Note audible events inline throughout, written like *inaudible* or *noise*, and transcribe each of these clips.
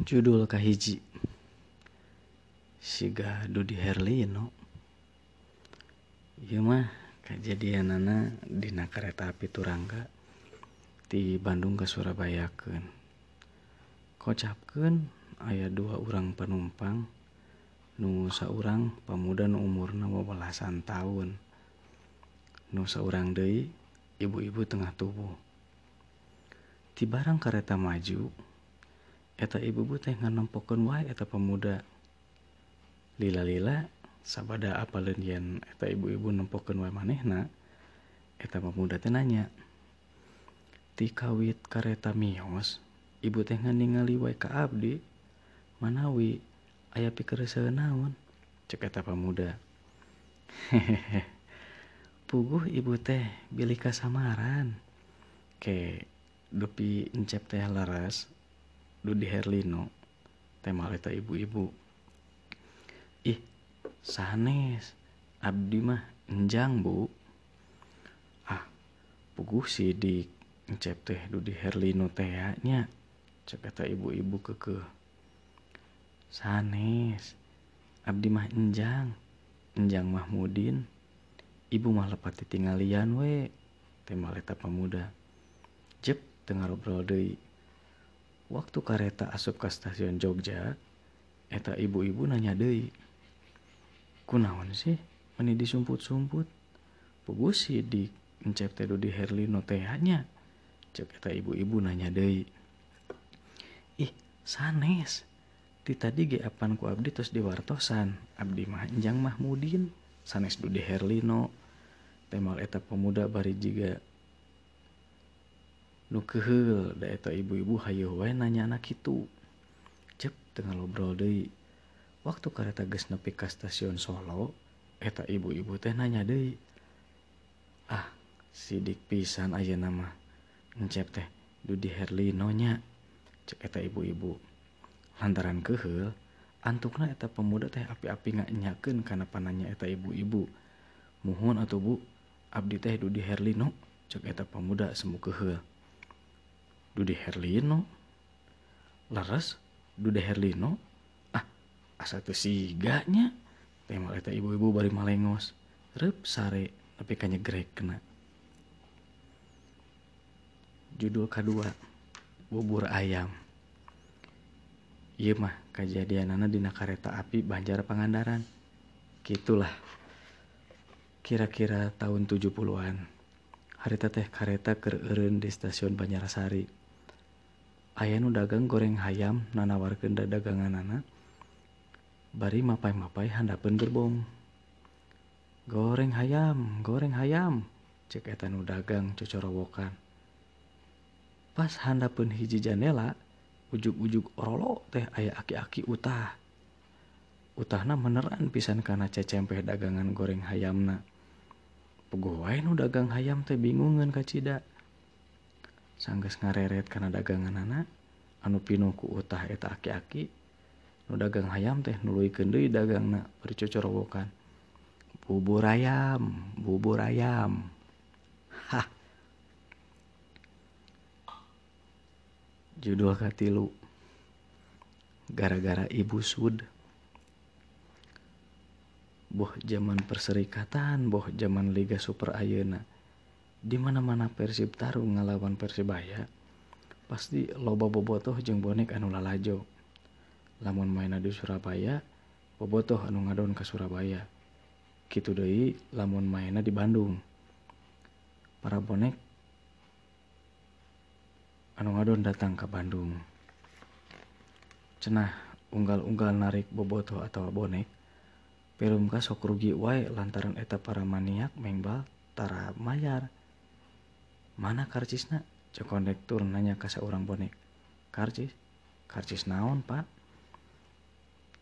judul kahiji siga Dudi Herlino Ieu mah kejadianana dina kereta api Turangga di Bandung ke Surabayakeun. Kocapkeun aya dua orang penumpang nu saurang pemuda nu umurna 15 tahun nu saurang deui ibu-ibu tengah tubuh. Ti barang kereta maju eta ibu-ibu teh nganempokeun wae eta pemuda. Lila-lila sabada apaleun yen eta ibu-ibu nempokeun wae manehna eta pemuda teh nanya ti kawit kareta mios ibu teh ningali wae ka abdi manawi aya pikeun naon? Cek eta pemuda. Hehehe puguh ibu teh bilih kasamaran. Ke depi encep teh laras Dudi Herlino tema eta ibu-ibu. Ih sanes. Abdi mah enjang bu. Ah puguh si di encep teh Dudi Herlino teh nya. Cek eta ibu-ibu kekeh. Sanes. Abdi mah enjang. Enjang Mahmudin ibu mah lepat ditinggalian we. Tema eta pemuda. Jep teu ngarobrol deui waktu kareta asup ka stasiun Jogja eta ibu-ibu nanya deui kunaon sih meni disumput-sumput? Puguh si di encep teh Dudi Herlino teh nya. Cek eta ibu-ibu nanya deui ih sanes. Di tadi ge apan ku abdi tos diwartosan? Abdi mah enjang Mahmudin sanes Dudi Herlino. Temal eta pemuda bari jiga nukehil daeta ibu-ibu hayu wae nanya anak itu. Cep tengah lobrol deui. Waktu kareta geus nepi ka stasiun Solo eta ibu-ibu teh nanya deui ah sidik pisan aja nama ngecep teh Dudi Herlino nya. Cek eta ibu-ibu lantaran kehel antukna eta pemuda teh api-api nganyakeun kana pananya eta ibu-ibu. Muhun atau bu abdi teh Dudi Herlino. Cek eta pemuda semu kehel Dude Herlino. Leres Dude Herlino. Ah asa teu siganya. Teh eta ya, ibu-ibu bari malengos. Rep sare tapi kanya grek kena. Judul kedua bubur ayam. Iya mah kejadian anak dina kereta api Banjar Pangandaran. Gitulah. Kira-kira tahun 70-an harita teh kereta ke di stasiun Banjarasari. aya nu dagang goreng hayam nanawarkeun da daganganana bari mapai-mapai handapeun gerbong goreng hayam goreng hayam cek eta nu dagang cocorowokan. Pas handapeun hiji janela ujug-ujug orolo teh aya aki-aki utah. Utahna meneran pisan kana cecempeh dagangan goreng hayamna. Pegowain nu dagang hayam teh bingungan kacida sanggeus ngareret karena dagangan anak anu pinuku utah eta aki-aki nu dagang ayam teh nului kendi dagang na bercocorowokan bubur ayam bubur ayam. *laughs* Hah. Judul katilu gara-gara ibu sud. Boh zaman perserikatan boh zaman liga super ayeuna. di mana mana Persib Tarung ngalawan Persibaya pasti loba bobotoh jeung bonek anu lalajo. Lamun main di Surabaya bobotoh anu ngadon ke Surabaya. Gitu deui lamun mainna di Bandung. Para bonek anu ngadon datang ke Bandung. Cenah unggal-unggal narik bobotoh atau bonek film kasok rugi wae lantaran eta para maniak mengbal tara mayar. Mana karcisna cek kondektur nanya ke seorang bonek. Karcis? Karcis naon pak?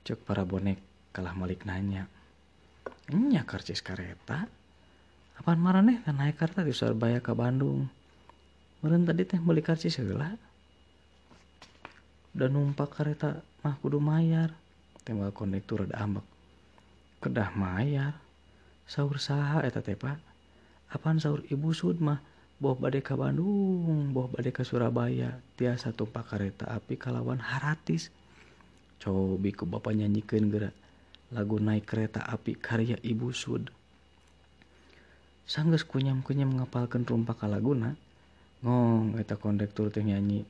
Cek para bonek kalah malik nanya. Nya karcis kareta? Apaan maraneh kan naik karta di Surabaya ke Bandung. Meren tadi teh beli karcis heula. Udah numpak kereta mah kudu mayar. Tembak kondektur ada ambek. Kedah mayar. Sahur saha eta teh pak? Apaan sahur ibu sud mah Boh bade ka Bandung Boh bade ka Surabaya tiasa tumpah kereta api kalawan haratis. Cobi ku bapak nyanyikan gerak lagu naik kereta api karya Ibu Sud. Sanggeus kunyam-kunyam ngapalkan rumpah kalaguna ngong eta kondektur teh nyanyi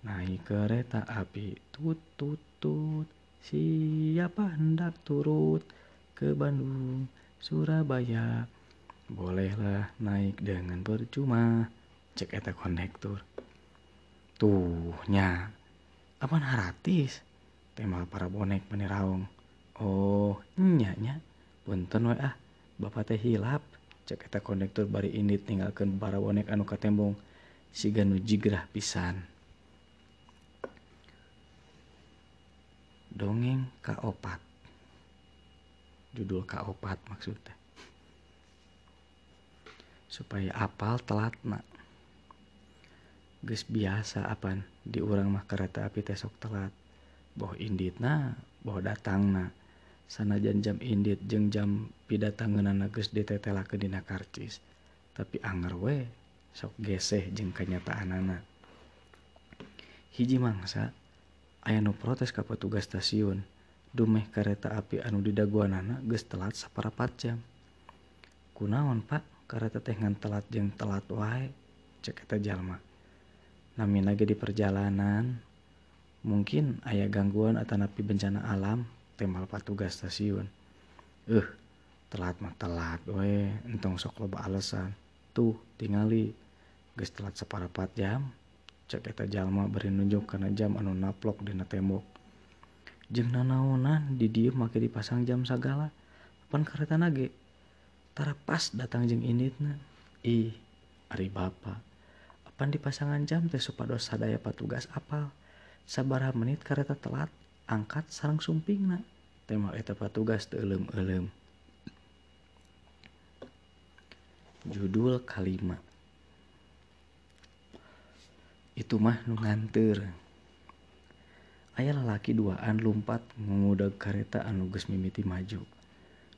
naik kereta api tut tut tut siapa hendak turut ke Bandung Surabaya? Bolehlah naik dengan percuma. Cek eta kondektur tuhnya apa haratis. Tema para bonek meniraung oh nyanya punten we ah. Bapak teh hilap. Cek eta kondektur bari indit tinggalkan para bonek anu katembong siga nu jigrah pisan. Dongeng kaopat judul kaopat maksudnya supaya apal telatna geus biasa apan di urang mah kereta api tesok telat. Boh indit na boh datang na sana jam jam indit jeng jam pidatanganan geus ditetela ke dina karcis tapi anger we sok geseh jeng kenyataan hiji mangsa ayah nu protes ke petugas stasiun dumeh kereta api anu didaguanana geus telat saparapat jam. Kunaon pak? karena tetengan telat jeng telat wae cek jalma. Namina lagi di perjalanan mungkin ayah gangguan atau napi bencana alam temal patugas stasiun. Eh uh, telat mah telat we entong sok loba alasan tuh tingali geus telat separapat jam cek eta jalma beri nunjuk karena jam anu naplok dina tembok. Jeung nanaonan di dieu make dipasang jam sagala pan kareta nage. tara pas datang jeng ini ih ari bapak apan di pasangan jam teh supados sadaya patugas apal. Sabaraha menit kereta telat angkat sarang sumping na. Tema eta patugas teu eulem-eulem. Judul kalima. Itu mah nu nganter. Aya lalaki duaan lumpat ngudeg kereta anu geus mimiti maju.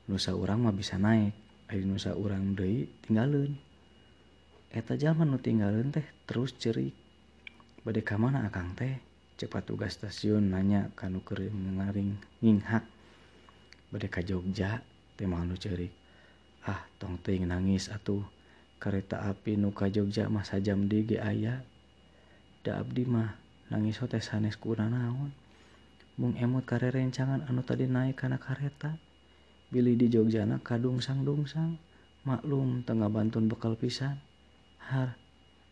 Nusa urang mah bisa naik Nusa urang Dei tinggalin eta zaman tinggalin teh terus cerik. Badai ka mana akang teh? Cepat tugas stasiun nanya kanu kering ngaring nginghak. Badai ka Jogja teh nu cerik. Ah tong ting nangis atuh. Kereta api nuka Jogja masa jam ge ayah da abdi mah nangis hotes sanes kurang naon. Mung emot kare rencangan anu tadi naik karena kareta. Billy di Jogjana kadungsang-dungsang. Maklum tengah bantun bekal pisan. Har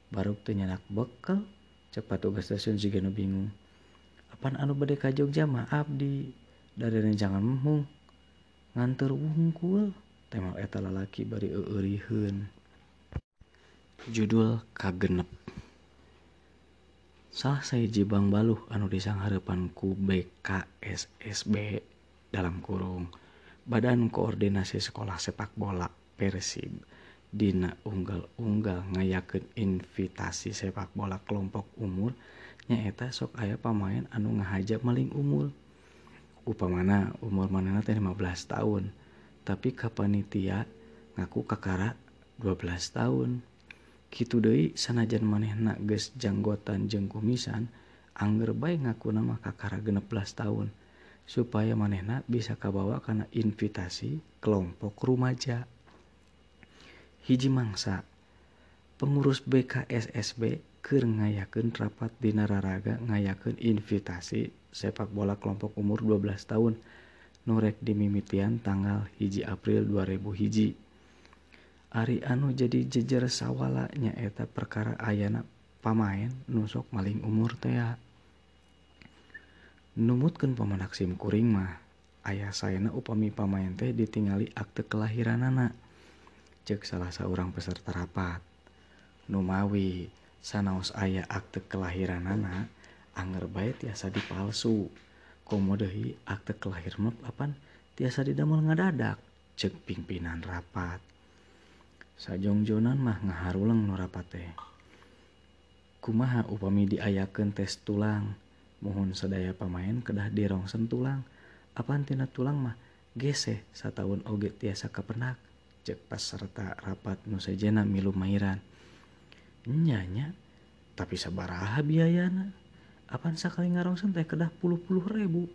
baru tenyanak bekal. Cepat tugas stasiun Jigano bingung. Apaan anu bade ka Jogja mah? Abdi dari rencangan mung nganter wungkul. Tema eta lalaki bari euriheun judul kagenep. Salah sayaji Bang Baluh anu disanghareupan ku BKSSB dalam kurung. Badan Koordinasi Sekolah Sepak Bola Persib Dina unggal-unggal ngayakeun invitasi sepak bola kelompok umur nyaeta sok aya pamain anu ngahaja maling umur. Upamana umur manehna teh 15 tahun tapi ka panitia ngaku kakara 12 tahun. Kitu deui sanajan manehna geus janggotan jeung kumisan angger bae ngaku nama kakara genep belas tahun. supaya manehna bisa kabawa karena invitasi kelompok rumaja. Hiji mangsa pengurus BKSSB keur ngayakeun rapat dina raraga ngayakeun invitasi sepak bola kelompok umur 12 tahun. Norek dimimitian tanggal hiji April 2000 hiji. Ari anu jadi jejer sawwala nyaeta perkara ayana pamain nusok maling umur teh numutkan pamanak SIMkuring mah ayah sayana upami pamain teh ditingali akte kelahiran anak cek salah seorang peserta rapat. Numawi sanaos ayah akte kelahiran anak anger baik tiasa dipalsu. Komodehi akte kelahir map apan tiasa didamel ngadadak cek pimpinan rapat. Sajongjonan mah ngaharulang nu rapat teh. Kumaha upami diayakeun tes tulang? mohon sedaya pamain kedah dirongsen tulang apantina tulang mah? Gese sataun oge tiasa kepenak cek pas serta rapat nusajana milu mairan. Nyanya tapi sabaraha biayana. Apan sakali ngarongsen teh kedah puluh-puluh ribu?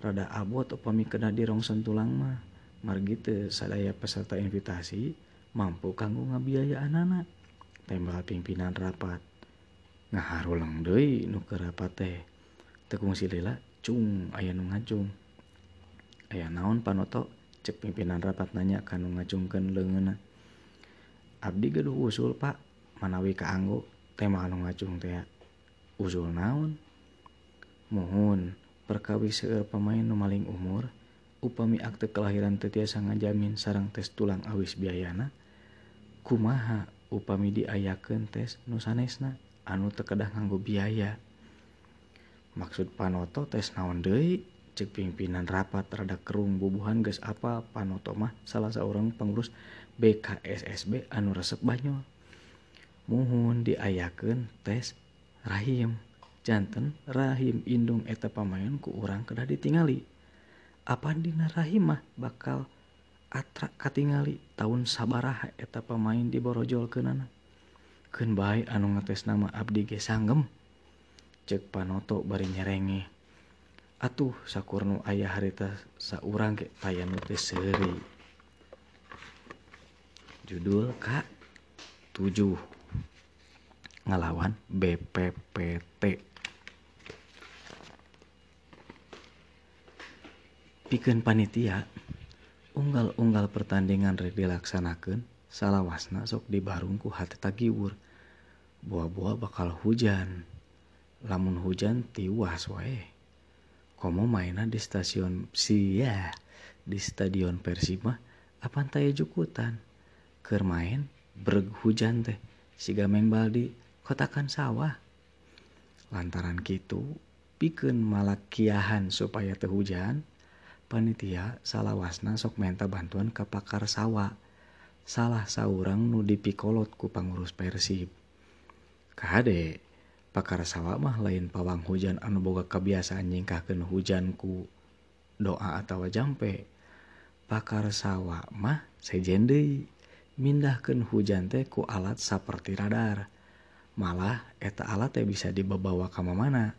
Rada abot upami kedah dirongsen tulang mah. Margi teu sadaya peserta invitasi mampu kanggo ngabiayaan anak tembak pimpinan rapat. Ngaharuleng deui nu ke rapat teh. tekungsi lila cung aya nu ngacung. Aya naon panoto? Cek pimpinan rapat nanya kanu ngacungkeun leungeunna. Abdi geduh usul Pak manawi kaanggo tema anu ngacung teh. Usul naon? Mohon perkawi seueur pemain nu maling umur upami akte kelahiran teu tiasa ngajamin sarang tes tulang awis biayana kumaha upami diayakeun tes nu sanesna anu teu kedah nganggo biaya. maksud Panoto tes naon deui? Cek pimpinan rapat rada kerung bubuhan geus apa? Panoto mah salah seorang pengurus BKSSB anu resep Banyol Muhun diayakeun tes rahim. Jantan rahim Indung eta pamain ku urang kedah ditingali. Apa Dina rahim mah bakal atra katingali? Tahun sabaraha eta pemain di Borojol kenana Kenbai anu ngetes nama Abdi Ge sanggem. cek Panoto bari nyerenge atuh sakurnu ayah harita saurang ke payanu teh seri judul kak 7 ngalawan BPPT pikeun panitia unggal-unggal pertandingan rek dilaksanakeun salawasna sok dibarung ku hate tagiwur. Buah-buah bakal hujan. lamun hujan tiwas wae. Komo mainan di stasiun sia di stadion Persima apan taya jukutan? Keur main berg hujan teh si gameng baldi kotakan sawah. Lantaran gitu bikin malakiahan supaya teh hujan panitia salawasna sok menta bantuan ke pakar sawah salah saurang nu dipikolot ku pangurus Persib KD pakar mah lain pawang hujan anu boga kebiasaan nyingkahkan hujanku doa atau jampe. Pakar sawah mah sejende mindahkan hujan tehku alat seperti radar. Malah eta alat teh bisa dibawa ka mana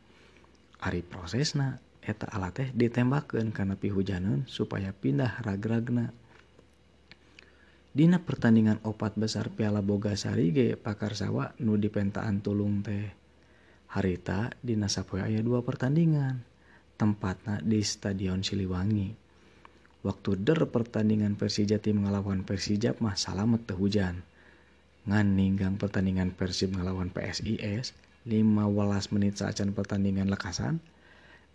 Ari prosesna eta alat teh ditembakkan kana hujanun supaya pindah ragragna. Dina pertandingan opat besar piala Bogasarige pakar sawah nu dipentaan tulung teh. Harita dina sapoe aya dua pertandingan tempatna di Stadion Siliwangi. Waktu der pertandingan Persija tim ngelawan Persijap mah salamet teh hujan. Ngan ninggang pertandingan Persib ngelawan PSIS 15 menit saacan pertandingan lekasan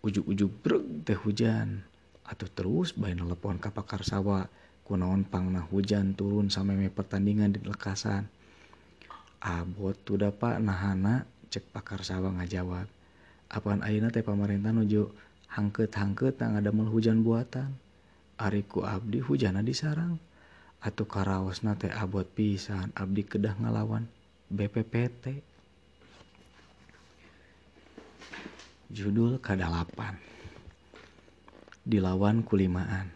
ujuk-ujuk breg teh hujan. Atau terus bayi telepon ke pakar sawah kunaon pangna hujan turun sampai pertandingan di lekasan. Abot tuh pak nahana cek pakar sawah ngajawab apaan ayeuna teh pamarentah nuju hangkeut-hangkeut ngadamel hujan buatan? Ari ku abdi hujana disarang atuh karaosna teh abot pisan abdi kedah ngalawan BPPT judul kadalapan. Dilawan kulimaan.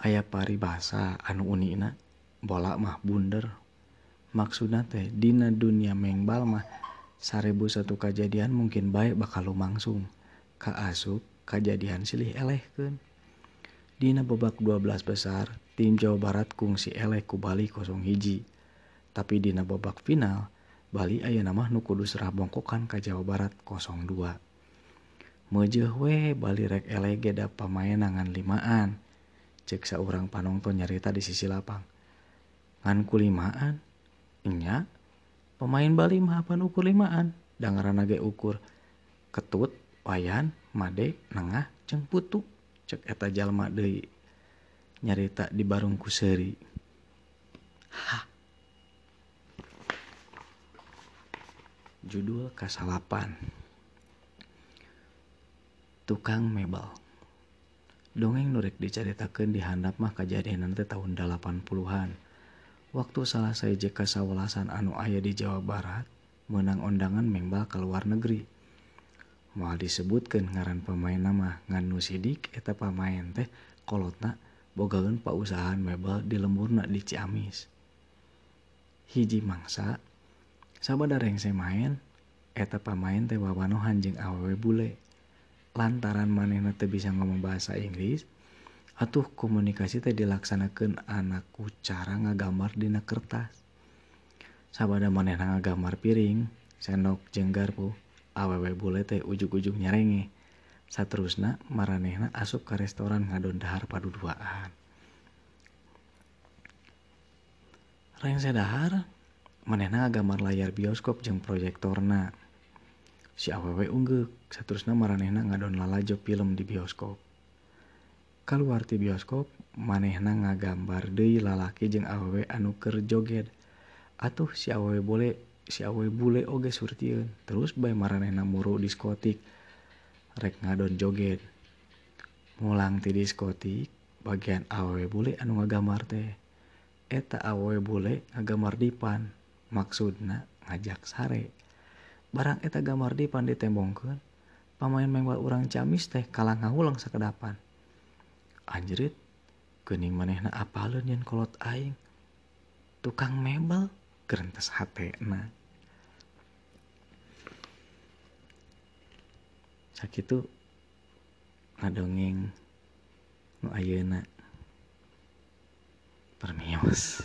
Ayah paribasa anu unina bola mah bunder. Maksudna teh dina dunia mengbal mah sarebu satu kejadian mungkin baik bakal lumangsung. Ka asup kejadian silih elehkeun. Dina babak 12 besar tim Jawa Barat kungsi elek ku Bali hiji. Tapi dina babak final Bali aya nama nu kudu serah bongkokan ka Jawa Barat 02 mejeh we Bali rek elek geda pamain nangan limaan. Cek seorang panonton nyarita di sisi lapang. Ngan kulimaan nya pemain Bali mahapan ukur limaan. Dangaran nage ukur. Ketut wayan Made nengah ceng putu. Cek eta jalma deui nyarita di barung kuseri. Ha. Judul kasalapan. Tukang mebel. Dongeng nurrek diceritakan di handap mah kejadian nanti tahun 80-an waktu salah saya jeka sawwalasan anu ayah di Jawa Barat menang undangan membal ke luar negeri. Mau disebutkan ngaran pemain nama ngan sidik eta pemain teh kolotna bogaun pausahaan mebel di lemburna di Ciamis. Hiji mangsa sabada rengse main eta pamain teh wawanohan jeung awewe bule. Lantaran manehna teh bisa ngomong bahasa Inggris atuh komunikasi teh dilaksanakan anakku cara ngagambar dina kertas. Sabada manehna ngagambar piring sendok jeung garpu awewe bule teh ujug-ujug nyarenge saterusna maranehna asup ke restoran ngadon dahar padu duaan rengse dahar manehna ngagambar layar bioskop jeung proyektorna. Si awewe ungguk saterusna maranehna ngadon lalajo film di bioskop. keluar ti bioskop manehna ngagambar Dei lalaki jeung awewe anuker joget. Atuh si awewe bule si awe bule oge surtiun terus bay maranehna muru diskotik rek ngadon joget. Mulang ti diskotik bagian awewe bule anu ngagambar teh. Eta awewe bule ngagambar dipan maksudna ngajak sare. Barang eta gambar dipan ditembongkeun pamain mewah urang camis teh kalah ngahulang sakedapan anjrit kening manehna apalun yang kolot aing. Tukang mebel kerentes hatena sakitu ngadongeng nu ayeuna. Permios.